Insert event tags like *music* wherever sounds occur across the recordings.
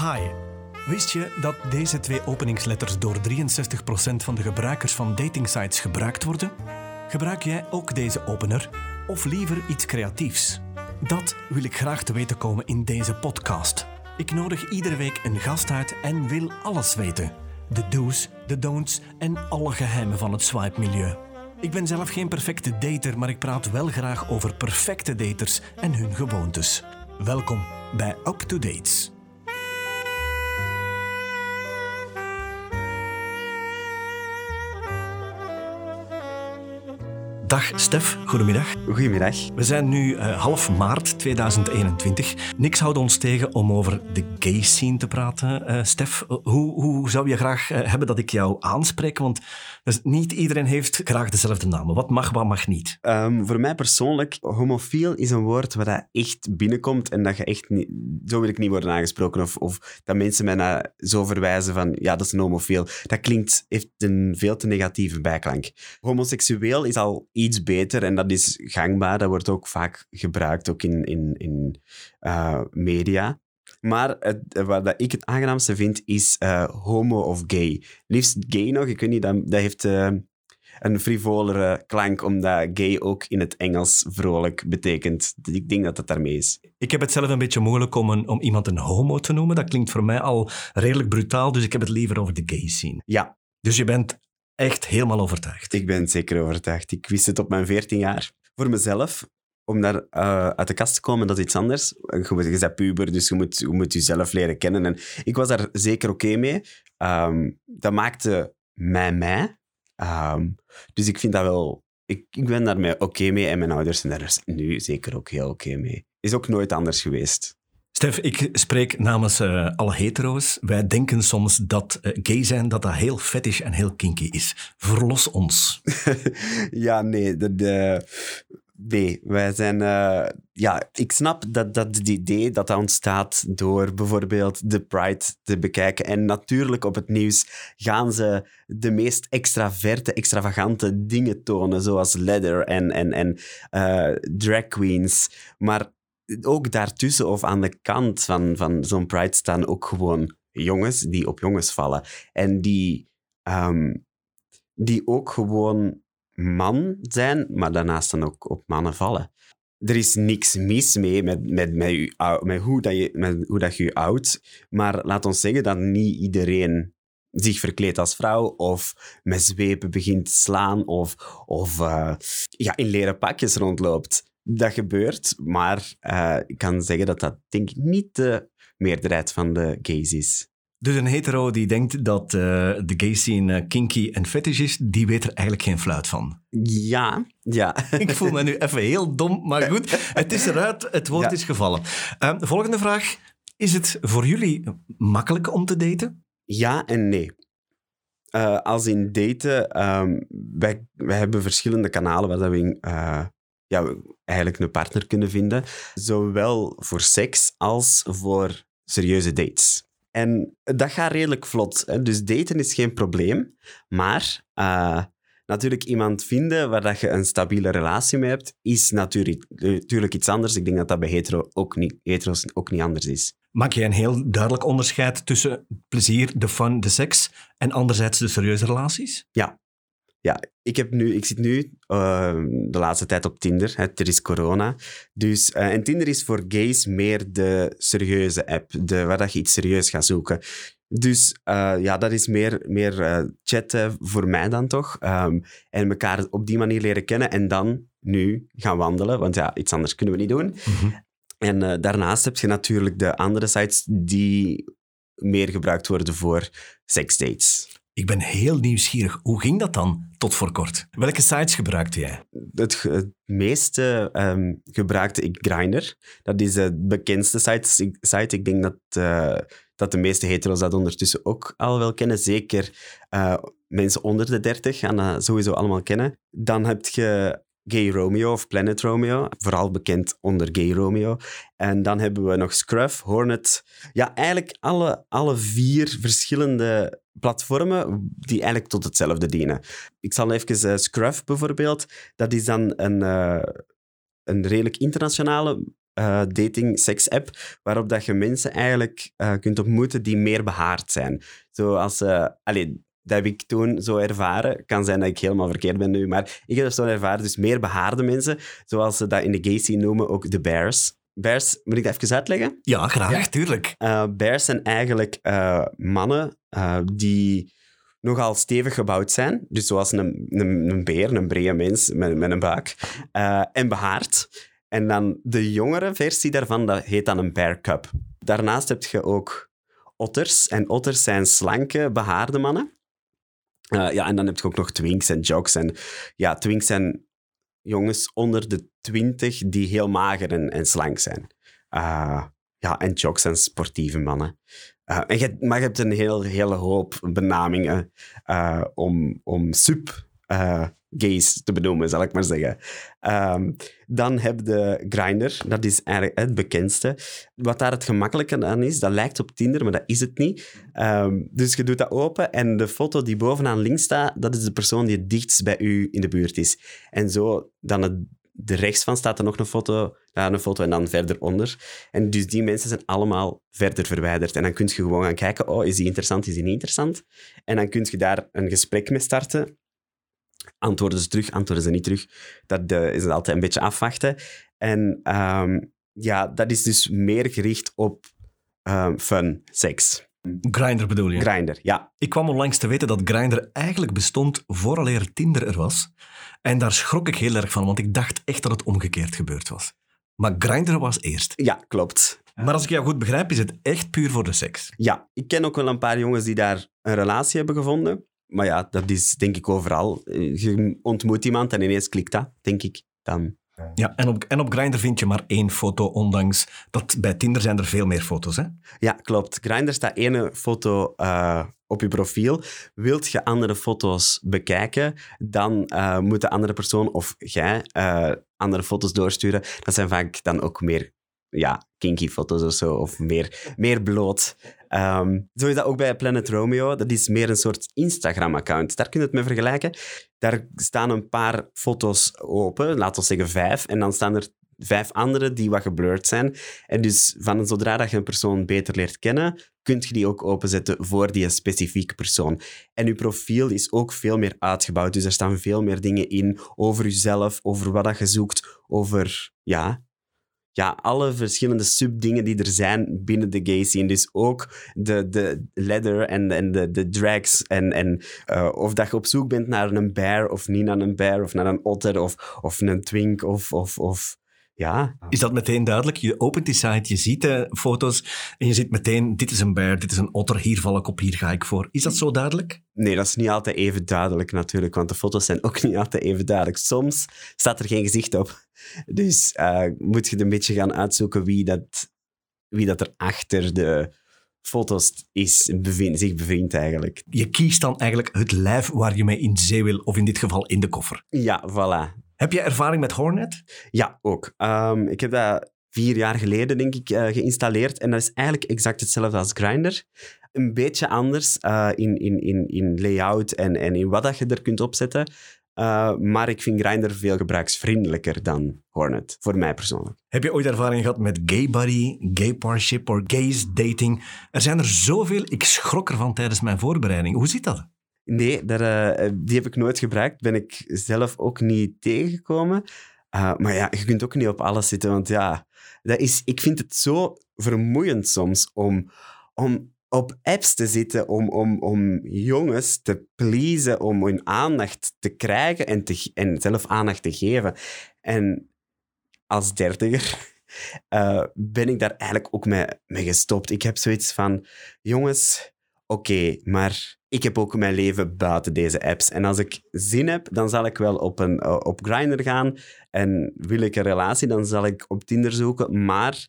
Hi. Wist je dat deze twee openingsletters door 63% van de gebruikers van datingsites gebruikt worden? Gebruik jij ook deze opener of liever iets creatiefs? Dat wil ik graag te weten komen in deze podcast. Ik nodig iedere week een gast uit en wil alles weten. De do's, de don'ts en alle geheimen van het swipe-milieu. Ik ben zelf geen perfecte dater, maar ik praat wel graag over perfecte daters en hun gewoontes. Welkom bij Up to Dates. Dag Stef, goedemiddag. Goedemiddag. We zijn nu uh, half maart 2021. Niks houdt ons tegen om over de gay scene te praten. Uh, Stef, hoe, hoe zou je graag uh, hebben dat ik jou aanspreek? Want dus niet iedereen heeft graag dezelfde namen. Wat mag, wat mag niet? Um, voor mij persoonlijk, homofiel is een woord waar dat echt binnenkomt en dat je echt niet... Zo wil ik niet worden aangesproken. Of, of dat mensen mij naar zo verwijzen van, ja, dat is een homofiel. Dat klinkt, heeft een veel te negatieve bijklank. Homoseksueel is al iets beter en dat is gangbaar. Dat wordt ook vaak gebruikt, ook in, in, in uh, media. Maar het, wat ik het aangenaamste vind, is uh, homo of gay. Liefst gay nog, ik weet niet, dat, dat heeft uh, een frivolere klank, omdat gay ook in het Engels vrolijk betekent. Ik denk dat dat daarmee is. Ik heb het zelf een beetje moeilijk om, een, om iemand een homo te noemen. Dat klinkt voor mij al redelijk brutaal, dus ik heb het liever over de gay scene. Ja. Dus je bent echt helemaal overtuigd? Ik ben zeker overtuigd. Ik wist het op mijn 14 jaar. Voor mezelf, om daar uh, uit de kast te komen, dat iets anders. Je, je bent puber, dus je moet, je moet jezelf leren kennen. En ik was daar zeker oké mee. Um, dat maakte mij mij. Um, dus ik vind dat wel... Ik, ik ben daarmee oké mee en mijn ouders zijn daar nu zeker ook heel oké mee. Is ook nooit anders geweest. Stef, ik spreek namens uh, alle hetero's. Wij denken soms dat uh, gay zijn dat dat heel fetish en heel kinky is. Verlos ons. *laughs* ja, nee. De, de, nee, wij zijn... Uh, ja, ik snap dat, dat het idee dat dat ontstaat door bijvoorbeeld de Pride te bekijken. En natuurlijk op het nieuws gaan ze de meest extraverte, extravagante dingen tonen, zoals leather en, en, en drag queens. Maar ook daartussen of aan de kant van, van zo'n Pride staan ook gewoon jongens die op jongens vallen. En die, um, die ook gewoon man zijn, maar daarnaast dan ook op mannen vallen. Er is niks mis mee met, met, met, u, met, hoe, dat je, met hoe dat je oudt. Maar laat ons zeggen dat niet iedereen zich verkleedt als vrouw of met zwepen begint te slaan of, of uh, ja, in leren pakjes rondloopt dat gebeurt, maar uh, ik kan zeggen dat dat denk ik niet de meerderheid van de gays is. Dus een hetero die denkt dat uh, de gay scene uh, kinky en fetish is, die weet er eigenlijk geen fluit van. Ja, ja. *laughs* ik voel me nu even heel dom, maar goed, het is eruit, het woord ja. is gevallen. Uh, volgende vraag. Is het voor jullie makkelijk om te daten? Ja en nee. als in daten, um, wij, wij hebben verschillende kanalen waar we in, ja, eigenlijk een partner kunnen vinden. Zowel voor seks als voor serieuze dates. En dat gaat redelijk vlot. Hè? Dus daten is geen probleem. Maar uh, natuurlijk iemand vinden waar dat je een stabiele relatie mee hebt, is natuurlijk, natuurlijk iets anders. Ik denk dat dat bij hetero ook niet, hetero's ook niet anders is. Maak je een heel duidelijk onderscheid tussen plezier, de fun, de seks en anderzijds de serieuze relaties? Ja, ja, ik, heb nu, ik zit nu uh, de laatste tijd op Tinder. Hè, er is corona. Dus, uh, en Tinder is voor gays meer de serieuze app, de, waar dat je iets serieus gaat zoeken. Dus uh, ja, dat is meer, meer chatten voor mij dan toch. Um, en elkaar op die manier leren kennen en dan nu gaan wandelen. Want ja, iets anders kunnen we niet doen. Mm -hmm. En daarnaast heb je natuurlijk de andere sites die meer gebruikt worden voor seksdates. Ik ben heel nieuwsgierig. Hoe ging dat dan tot voor kort? Welke sites gebruikte jij? Het, meeste um, gebruikte ik Grindr. Dat is de bekendste site. site. Ik denk dat, uh, dat de meeste hetero's dat ondertussen ook al wel kennen. Zeker uh, mensen onder de 30 gaan dat sowieso allemaal kennen. Dan heb je Gay Romeo of Planet Romeo, vooral bekend onder Gay Romeo. En dan hebben we nog Scruff, Hornet. Ja, eigenlijk alle, alle vier verschillende platformen die eigenlijk tot hetzelfde dienen. Ik zal even uh, Scruff bijvoorbeeld, dat is dan een, uh, een redelijk internationale eh, dating seks app waarop dat je mensen eigenlijk eh, kunt ontmoeten die meer behaard zijn. Zoals, eh allee, dat heb ik toen zo ervaren. Kan zijn dat ik helemaal verkeerd ben nu, maar ik heb dat zo ervaren. Dus meer behaarde mensen, zoals ze dat in de gay scene noemen, ook de bears. Bears, moet ik dat even uitleggen? Ja, graag, tuurlijk. Eh, bears zijn eigenlijk eh, mannen eh, die nogal stevig gebouwd zijn. Dus zoals een, een, een beer, een brede mens met, met een buik. Eh, en behaard. En dan de jongere versie daarvan, dat heet dan een bear cub. Daarnaast heb je ook otters. En otters zijn slanke, behaarde mannen. Eh, ja, en dan heb je ook nog twinks en jocks. En ja, twinks zijn jongens onder de twintig die heel mager en, en slank zijn. Eh, ja, en jocks zijn sportieve mannen. Eh, en je, maar je hebt een heel, hele hoop benamingen eh, om, om sub eh, gays te benoemen, zal ik maar zeggen. Ehm, dan heb je Grindr, dat is eigenlijk het bekendste. Wat daar het gemakkelijke aan is, dat lijkt op Tinder, maar dat is het niet. Ehm, dus je doet dat open en de foto die bovenaan links staat, dat is de persoon die het dichtst bij u in de buurt is. En zo, dan de rechts van staat er nog een foto, daar een foto en dan verder onder. En dus die mensen zijn allemaal verder verwijderd. En dan kun je gewoon gaan kijken, oh, is die interessant, is die niet interessant? En dan kun je daar een gesprek mee starten. Antwoorden ze terug, antwoorden ze niet terug. Dat eh, is altijd een beetje afwachten. En ehm, ja, dat is dus meer gericht op ehm, fun, seks. Grindr bedoel je? Grindr, ja. Ik kwam onlangs te weten dat Grindr eigenlijk bestond vooraleer Tinder er was. En daar schrok ik heel erg van, want ik dacht echt dat het omgekeerd gebeurd was. Maar Grindr was eerst. Ja, klopt. Maar als ik jou goed begrijp, is het echt puur voor de seks. Ja, ik ken ook wel een paar jongens die daar een relatie hebben gevonden. Maar ja, dat is denk ik overal. Je ontmoet iemand en ineens klikt dat, denk ik. Dan. Ja, en op, en op Grindr vind je maar één foto, ondanks dat bij Tinder zijn er veel meer foto's. Hè? Ja, klopt. Grindr staat ene foto eh, op je profiel. Wilt je andere foto's bekijken, dan eh, moet de andere persoon of jij eh, andere foto's doorsturen. Dat zijn vaak dan ook meer ja, kinky foto's of zo, of meer, meer bloot. Ehm, zo is dat ook bij Planet Romeo. Dat is meer een soort Instagram-account. Daar kun je het mee vergelijken. Daar staan een paar foto's open, laten we zeggen vijf, en dan staan er vijf andere die wat geblurred zijn. En dus van zodra dat je een persoon beter leert kennen, kun je die ook openzetten voor die specifieke persoon. En je profiel is ook veel meer uitgebouwd. Dus er staan veel meer dingen in over jezelf, over wat je zoekt, over ja, ja, alle verschillende subdingen die er zijn binnen de gay scene. Dus ook de, de leather en, en de, de drags. En, en eh, of dat je op zoek bent naar een bear of niet naar een bear, of naar een otter of, of een twink of... of, of ja, Is dat meteen duidelijk? Je opent die site, je ziet de foto's en je ziet meteen, dit is een bear, dit is een otter, hier val ik op, hier ga ik voor. Is dat zo duidelijk? Nee, dat is niet altijd even duidelijk natuurlijk, want de foto's zijn ook *laughs* niet altijd even duidelijk. Soms staat er geen gezicht op. Dus eh, moet je een beetje gaan uitzoeken wie dat, wie dat er achter de foto's is, zich bevindt eigenlijk. Je kiest dan eigenlijk het lijf waar je mee in zee wil, of in dit geval in de koffer. Ja, voilà. Heb je ervaring met Hornet? Ja, ook. Ehm, ik heb dat vier jaar geleden, denk ik, eh, geïnstalleerd. En dat is eigenlijk exact hetzelfde als Grindr. Een beetje anders eh, in, in, in, in layout en, en in wat dat je er kunt opzetten. Uh, maar ik vind Grindr veel gebruiksvriendelijker dan Hornet, voor mij persoonlijk. Heb je ooit ervaring gehad met gay buddy, gay parship of gays dating? Er zijn er zoveel, ik schrok ervan tijdens mijn voorbereiding. Hoe zit dat? Nee, daar, uh, die heb ik nooit gebruikt. Ben ik zelf ook niet tegengekomen. Uh, maar ja, je kunt ook niet op alles zitten, want ja, dat is, ik vind het zo vermoeiend soms om, om op apps te zitten, om, om, om jongens te pleasen, om hun aandacht te krijgen en, te, en zelf aandacht te geven. En als dertiger uh, ben ik daar eigenlijk ook mee, mee gestopt. Ik heb zoiets van, jongens, oké, maar ik heb ook mijn leven buiten deze apps. En als ik zin heb, dan zal ik wel op, een, uh, op Grindr gaan. En wil ik een relatie, dan zal ik op Tinder zoeken. Maar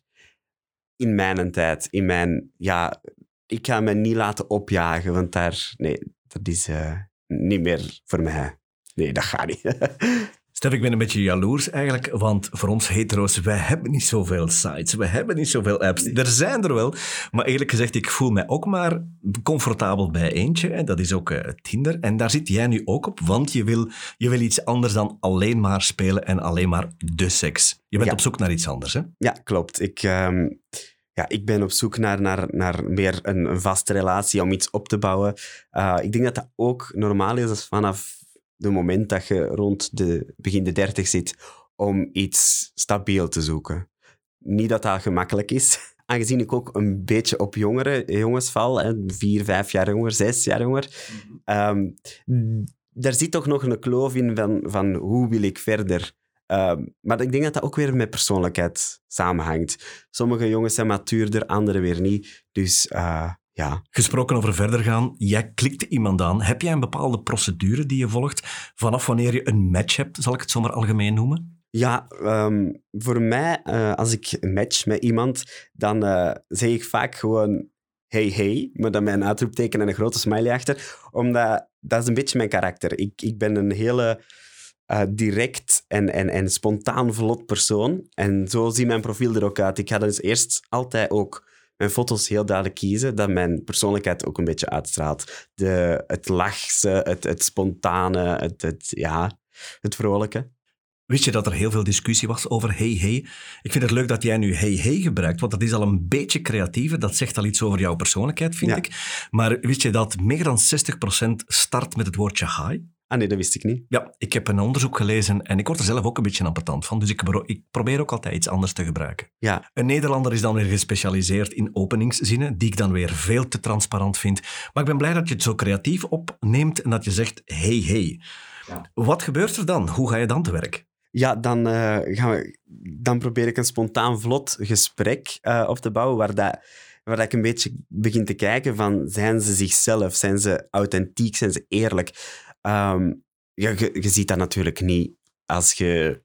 in mijn tijd, in mijn... Ja, ik ga me niet laten opjagen, want daar... Nee, dat is uh, niet meer voor mij. Nee, dat gaat niet. *laughs* Stef, ik ben een beetje jaloers eigenlijk, want voor ons hetero's, wij hebben niet zoveel sites, we hebben niet zoveel apps. Er zijn er wel, maar eerlijk gezegd, ik voel mij ook maar comfortabel bij eentje, en dat is ook uh, Tinder. En daar zit jij nu ook op, want je wil, je wil iets anders dan alleen maar spelen en alleen maar de seks. Je bent op zoek naar iets anders, hè? Ja, klopt. Ik... Ehm, ja, ik ben op zoek naar, naar, naar meer een, een vaste relatie om iets op te bouwen. Uh, ik denk dat dat ook normaal is als vanaf het moment dat je rond de begin de dertig zit om iets stabiel te zoeken. Niet dat dat gemakkelijk is, *laughs* aangezien ik ook een beetje op jongere jongens val, hè, vier, vijf jaar jonger, zes jaar jonger. Um, daar zit toch nog een kloof in van, van hoe wil ik verder. Um, maar ik denk dat dat ook weer met persoonlijkheid samenhangt. Sommige jongens zijn matuurder, andere weer niet. Dus uh, ja. Gesproken over verder gaan, jij klikt iemand aan. Heb jij een bepaalde procedure die je volgt vanaf wanneer je een match hebt, zal ik het zomaar algemeen noemen? Ja, um, voor mij, uh, als ik een match met iemand, dan uh, zeg ik vaak gewoon hey hey, maar dan met een uitroepteken en een grote smiley achter, omdat dat is een beetje mijn karakter. Ik, ik ben een hele uh, direct en, en, en spontaan vlot persoon. En zo ziet mijn profiel er ook uit. Ik ga dus eerst altijd ook mijn foto's heel duidelijk kiezen, dat mijn persoonlijkheid ook een beetje uitstraalt. De, het lachse, het, het spontane, het, het, ja, het vrolijke. Wist je dat er heel veel discussie was over hey hey? Ik vind het leuk dat jij nu hey hey gebruikt, want dat is al een beetje creatief. Dat zegt al iets over jouw persoonlijkheid, vind ik. Maar wist je dat meer dan 60% start met het woordje hi? Ah nee, dat wist ik niet. Ja, ik heb een onderzoek gelezen en ik word er zelf ook een beetje ambetant van. Dus ik, ik, probeer ook altijd iets anders te gebruiken. Ja. Een Nederlander is dan weer gespecialiseerd in openingszinnen, die ik dan weer veel te transparant vind. Maar ik ben blij dat je het zo creatief opneemt en dat je zegt hey hey. Ja. Wat gebeurt er dan? Hoe ga je dan te werk? Ja, dan, uh, gaan we, dan probeer ik een spontaan vlot gesprek uh, op te bouwen waar dat waar ik een beetje begin te kijken van, zijn ze zichzelf? Zijn ze authentiek? Zijn ze eerlijk? Ja, je, ziet dat natuurlijk niet als je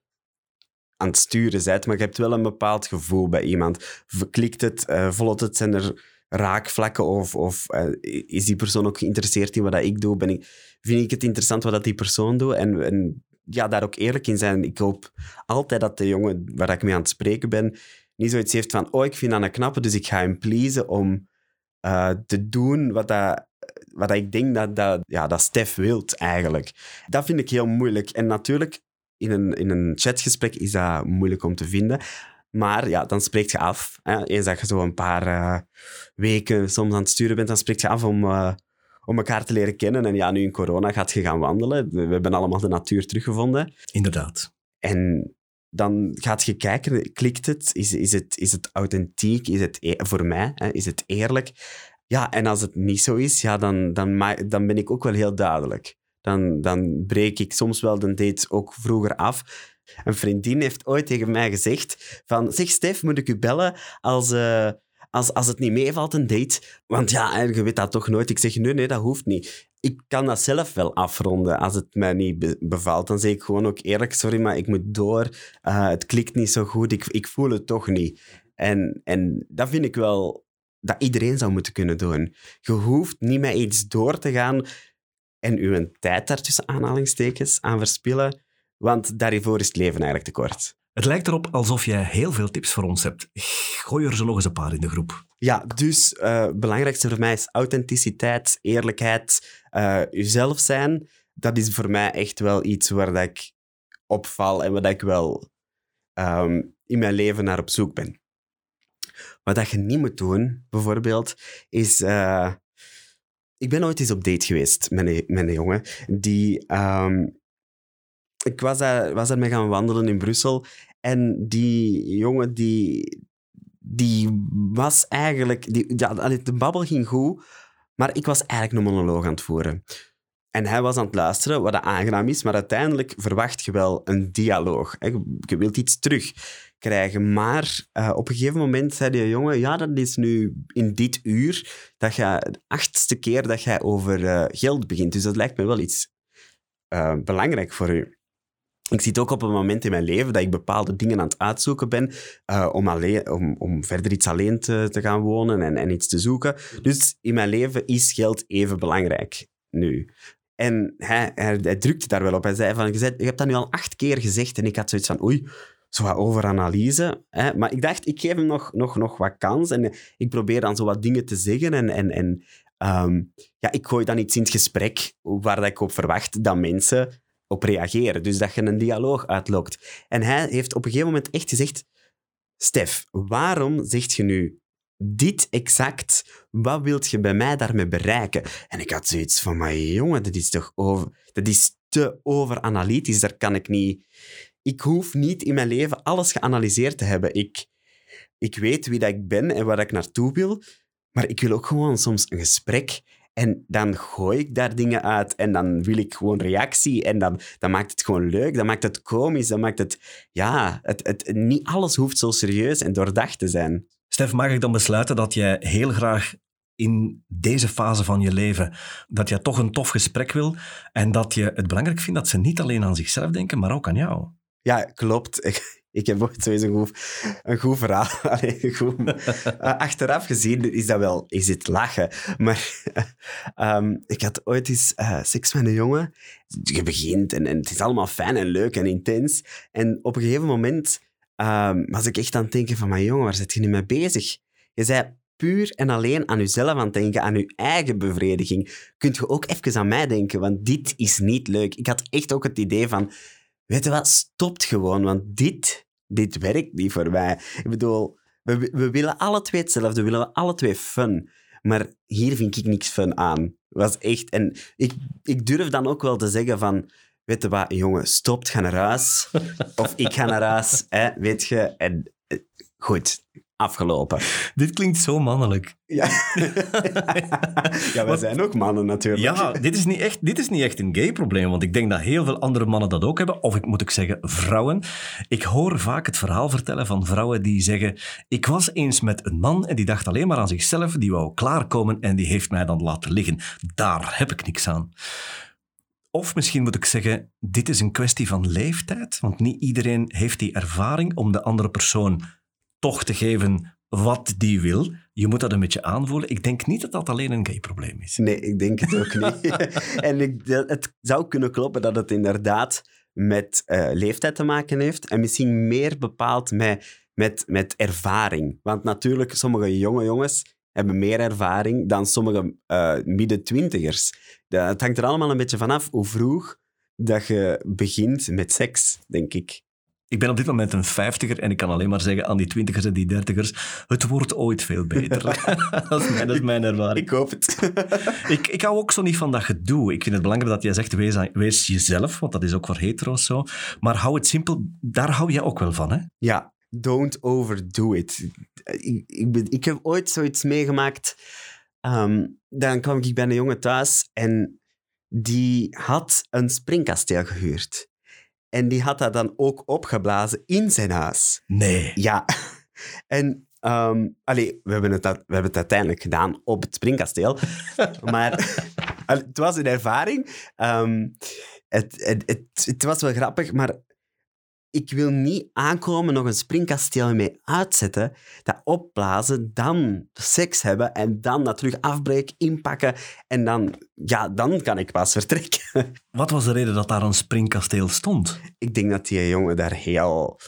aan het sturen bent, maar je hebt wel een bepaald gevoel bij iemand. Klikt het, uh, vlot het, zijn er raakvlakken of, of uh, is die persoon ook geïnteresseerd in wat ik doe? Ben ik, vind ik het interessant wat die persoon doet? En, en ja, daar ook eerlijk in zijn. Ik hoop altijd dat de jongen waar ik mee aan het spreken ben, niet zoiets heeft van, oh, ik vind dat een knappe, dus ik ga hem pleasen om uh, te doen wat dat wat ik denk dat, dat, ja, dat Stef wilt eigenlijk. Dat vind ik heel moeilijk. En natuurlijk, in een, in een chatgesprek is dat moeilijk om te vinden. Maar ja, dan spreekt je af. Hè. Eens dat je zo een paar uh, weken soms aan het sturen bent, dan spreekt je af om, uh, om elkaar te leren kennen. En ja, nu in corona gaat je gaan wandelen. We hebben allemaal de natuur teruggevonden. Inderdaad. En dan gaat je kijken, klikt het? Is, is, het, is het authentiek? Is het e voor mij? Hè? Is het eerlijk? Ja, en als het niet zo is, ja, dan, dan, dan ben ik ook wel heel duidelijk. Dan, dan breek ik soms wel de date ook vroeger af. Een vriendin heeft ooit tegen mij gezegd van... Zeg, Stef, moet ik u bellen als, uh, als, als het niet meevalt, een date? Want ja, je weet dat toch nooit. Ik zeg, nee, nee, dat hoeft niet. Ik kan dat zelf wel afronden. Als het mij niet bevalt, dan zeg ik gewoon ook eerlijk... Sorry, maar ik moet door. Uh, het klikt niet zo goed. Ik, ik voel het toch niet. En, en dat vind ik wel dat iedereen zou moeten kunnen doen. Je hoeft niet met iets door te gaan en uw tijd daar tussen aanhalingstekens aan verspillen, want daarvoor is het leven eigenlijk te kort. Het lijkt erop alsof jij heel veel tips voor ons hebt. Gooi er zo nog eens een paar in de groep. Ja, dus uh, het belangrijkste voor mij is authenticiteit, eerlijkheid, uh, jezelf zijn. Dat is voor mij echt wel iets waar dat ik opval en waar ik wel um, in mijn leven naar op zoek ben. Wat dat je niet moet doen, bijvoorbeeld, is... Uh, ik ben ooit eens op date geweest met een, jongen die... Um, ik was daar, was daar mee gaan wandelen in Brussel en die jongen die, die was eigenlijk... Die, ja, de babbel ging goed, maar ik was eigenlijk een monoloog aan het voeren. En hij was aan het luisteren, wat aangenaam is, maar uiteindelijk verwacht je wel een dialoog. Je wilt iets terug krijgen. Maar uh, op een gegeven moment zei die jongen, ja, dat is nu in dit uur dat je de achtste keer dat jij over uh, geld begint. Dus dat lijkt me wel iets uh, belangrijk voor u. Ik zit ook op een moment in mijn leven dat ik bepaalde dingen aan het uitzoeken ben om, alleen, om, om verder iets alleen te, te gaan wonen en, en iets te zoeken. Dus in mijn leven is geld even belangrijk nu. En hij, drukte daar wel op. Hij zei van, je hebt dat nu al acht keer gezegd. En ik had zoiets van, oei, zo wat overanalyse. Hè? Maar ik dacht, ik geef hem nog, nog, nog wat kans. En ik probeer dan zo wat dingen te zeggen. En, en, en ehm, ja, ik gooi dan iets in het gesprek waar dat ik op verwacht dat mensen op reageren. Dus dat je een dialoog uitlokt. En hij heeft op een gegeven moment echt gezegd... Stef, waarom zegt je nu dit exact? Wat wilt je bij mij daarmee bereiken? En ik had zoiets van, maar jongen, dat is toch over... Dat is te overanalytisch. Daar kan ik niet... Ik hoef niet in mijn leven alles geanalyseerd te hebben. Ik, ik weet wie dat ik ben en waar ik naartoe wil. Maar ik wil ook gewoon soms een gesprek. En dan gooi ik daar dingen uit en dan wil ik gewoon reactie. En dan, dan maakt het gewoon leuk, dan maakt het komisch, dan maakt het... Ja, het, het, niet alles hoeft zo serieus en doordacht te zijn. Stef, mag ik dan besluiten dat jij heel graag in deze fase van je leven, dat je toch een tof gesprek wil en dat je het belangrijk vindt dat ze niet alleen aan zichzelf denken, maar ook aan jou? Ja, klopt. Ik, ik heb ooit sowieso een goed, een goed verhaal. *laughs* Allee, goed, uh, achteraf gezien is dat wel is het lachen. Maar um, *laughs* ik had ooit eens uh, seks met een jongen. Je begint en, het is allemaal fijn en leuk en intens. En op een gegeven moment um, was ik echt aan het denken van... mijn jongen, waar zit je nu mee bezig? Je zei puur en alleen aan jezelf aan het denken, aan je eigen bevrediging. Kunt je ook even aan mij denken, want dit is niet leuk. Ik had echt ook het idee van weet je wat, stopt gewoon, want dit, dit werkt niet voor mij. Ik bedoel, we, we willen alle twee hetzelfde, we willen alle twee fun. Maar hier vind ik niks fun aan. Was echt, en ik, ik durf dan ook wel te zeggen van, weet je wat, jongen, stopt, ga naar huis. *laughs* of ik ga naar huis, hè, weet je. En eh, goed, afgelopen. Dit klinkt zo mannelijk. Ja, *laughs* ja wij zijn ook mannen natuurlijk. Ja, dit is, niet echt, dit is niet echt een gay-probleem, want ik denk dat heel veel andere mannen dat ook hebben. Of ik moet ik zeggen, vrouwen. Ik hoor vaak het verhaal vertellen van vrouwen die zeggen ik was eens met een man en die dacht alleen maar aan zichzelf, die wou klaarkomen en die heeft mij dan laten liggen. Daar heb ik niks aan. Of misschien moet ik zeggen, dit is een kwestie van leeftijd, want niet iedereen heeft die ervaring om de andere persoon toch te geven wat die wil. Je moet dat een beetje aanvoelen. Ik denk niet dat dat alleen een gay-probleem is. Nee, ik denk het ook niet. *laughs* en ik, het zou kunnen kloppen dat het inderdaad met uh, leeftijd te maken heeft en misschien meer bepaald met, met, met ervaring. Want natuurlijk, sommige jonge jongens hebben meer ervaring dan sommige uh, midden-twintigers. Het hangt er allemaal een beetje vanaf hoe vroeg dat je begint met seks, denk ik. Ik ben op dit moment een vijftiger en ik kan alleen maar zeggen aan die twintigers en die dertigers, het wordt ooit veel beter. *laughs* *laughs* dat, is mijn, dat, is mijn, ervaring. Ik hoop het. *laughs* ik, ik hou ook zo niet van dat gedoe. Ik vind het belangrijk dat jij zegt, wees, wees jezelf, want dat is ook voor hetero's zo. Maar hou het simpel, daar hou jij ook wel van, hè? Ja, don't overdo it. Ik, ik, ik heb ooit zoiets meegemaakt. Um, dan kwam ik bij een jongen thuis en die had een springkasteel gehuurd. En die had dat dan ook opgeblazen in zijn huis. Nee. Ja. *laughs* En um, allee, we, hebben het, we hebben het uiteindelijk gedaan op het springkasteel. *laughs* maar het was een ervaring. Um, het, het, het, het was wel grappig, maar ik wil niet aankomen, nog een springkasteel mee uitzetten, dat opblazen, dan seks hebben en dan dat terug afbreken, inpakken en dan, ja, dan kan ik pas vertrekken. *laughs* Wat was de reden dat daar een springkasteel stond? Ik denk dat die jongen daar heel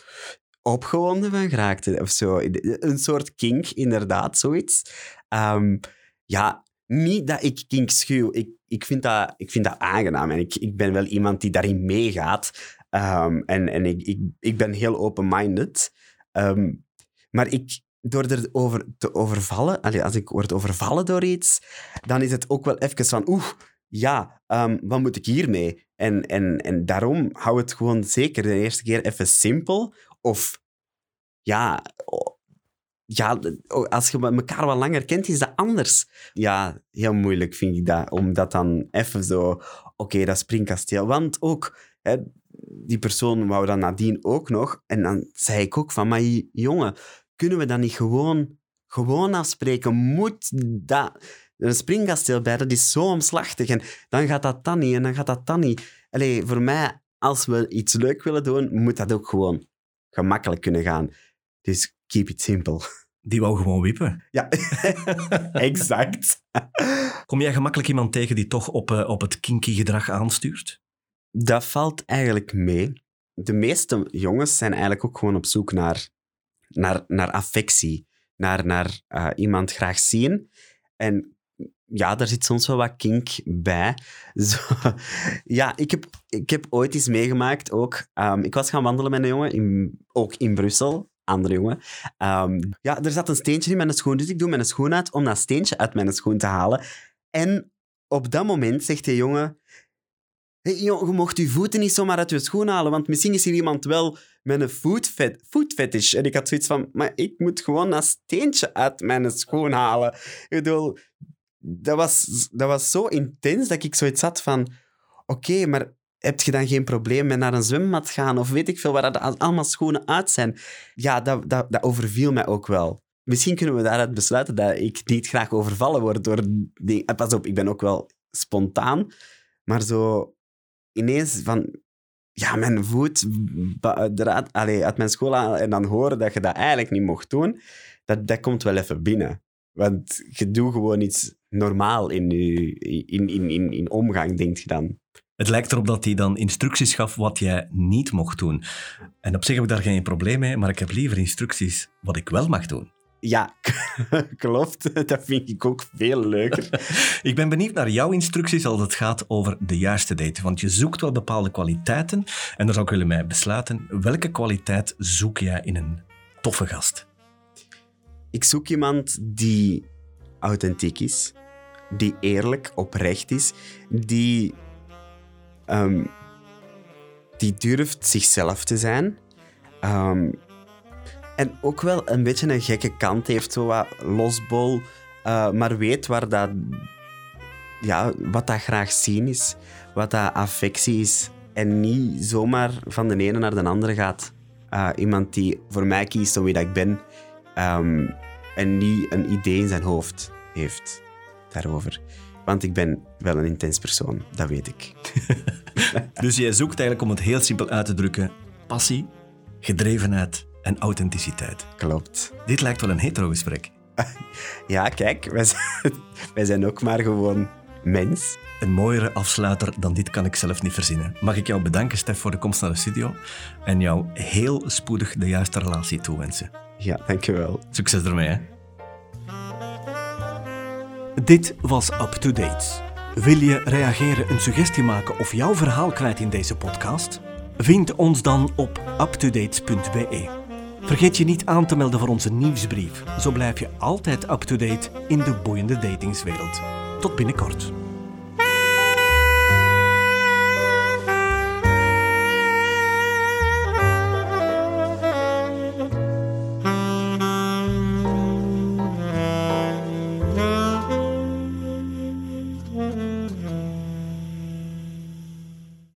opgewonden van geraakte of zo. Een soort kink, inderdaad, zoiets. Um, ja, niet dat ik kink schuw. Ik, ik, vind dat, ik vind dat aangenaam en ik, ik ben wel iemand die daarin meegaat. Um, en en ik, ik, ik ben heel open-minded. Um, maar ik, door erover te overvallen, als ik word overvallen door iets, dan is het ook wel even van, oeh, ja, um, wat moet ik hiermee? En, en, en daarom hou het gewoon zeker de eerste keer even simpel. Of ja, ja, als je elkaar wat langer kent, is dat anders. Ja, heel moeilijk vind ik dat, om dat dan even zo... Oké, dat springkasteel. Want ook, hè, die persoon wou dan nadien ook nog. En dan zei ik ook van, maar jongen, kunnen we dat niet gewoon, gewoon afspreken? Moet dat... Een springkasteel bij, dat is zo omslachtig. En dan gaat dat dan niet, en dan gaat dat dan niet. Allee, voor mij, als we iets leuk willen doen, moet dat ook gewoon gemakkelijk kunnen gaan. Dus keep it simple. Die wou gewoon wippen. Ja, *laughs* exact. Kom jij gemakkelijk iemand tegen die toch op, uh, op het kinky gedrag aanstuurt? Dat valt eigenlijk mee. De meeste jongens zijn eigenlijk ook gewoon op zoek naar, naar, naar affectie, naar, naar uh, iemand graag zien. En ja, daar zit soms wel wat kink bij. *laughs* Zo, ja, ik heb, ik heb ooit iets meegemaakt ook. Um, ik was gaan wandelen met een jongen, ook in Brussel. Andere jongen. Um, ja, er zat een steentje in mijn schoen, dus ik doe mijn schoen uit om dat steentje uit mijn schoen te halen. En op dat moment zegt die jongen... Hey, je mocht je voeten niet zomaar uit je schoen halen, want misschien is hier iemand wel met een food, food fetish. En ik had zoiets van, maar ik moet gewoon dat steentje uit mijn schoen halen. Ik bedoel, dat was, dat was zo intens dat ik zoiets had van... Oké, maar heb je dan geen probleem met naar een zwemmat gaan? Of weet ik veel, waar dat allemaal schoenen uit zijn? Ja, dat, dat, dat overviel mij ook wel. Misschien kunnen we daaruit besluiten dat ik niet graag overvallen word door... Eh, pas op, ik ben ook wel spontaan. Maar zo ineens van... Ja, mijn voet allez, uit mijn school aan en dan horen dat je dat eigenlijk niet mocht doen, dat, dat komt wel even binnen. Want je doet gewoon iets normaal in, in, in, in, in omgang, denk je dan. Het lijkt erop dat hij dan instructies gaf wat jij niet mocht doen. En op zich heb ik daar geen probleem mee, maar ik heb liever instructies wat ik wel mag doen. Ja, *laughs* klopt. Dat vind ik ook veel leuker. *laughs* ik ben benieuwd naar jouw instructies als het gaat over de juiste date. Want je zoekt wel bepaalde kwaliteiten. En dan zou ik willen mij besluiten, welke kwaliteit zoek jij in een toffe gast? Ik zoek iemand die authentiek is, die eerlijk, oprecht is, die, um, die durft zichzelf te zijn. Um, en ook wel een beetje een gekke kant heeft, zo wat losbol, uh, maar weet waar dat, ja, wat dat graag zien is, wat dat affectie is. En niet zomaar van de ene naar de andere gaat. Uh, iemand die voor mij kiest om wie dat ik ben. Um, en niet een idee in zijn hoofd heeft daarover. Want ik ben wel een intens persoon, dat weet ik. *laughs* dus jij zoekt eigenlijk, om het heel simpel uit te drukken, passie, gedrevenheid en authenticiteit. Klopt. Dit lijkt wel een hetero-gesprek. *laughs* ja, kijk, wij zijn, *laughs* wij zijn ook maar gewoon mens. Een mooiere afsluiter dan dit kan ik zelf niet verzinnen. Mag ik jou bedanken, Stef, voor de komst naar de studio en jou heel spoedig de juiste relatie toewensen. Ja, dankjewel. Succes ermee, hè. Dit was Up to Date. Wil je reageren, een suggestie maken of jouw verhaal kwijt in deze podcast? Vind ons dan op uptodate.be. Vergeet je niet aan te melden voor onze nieuwsbrief. Zo blijf je altijd up-to-date in de boeiende datingswereld. Tot binnenkort.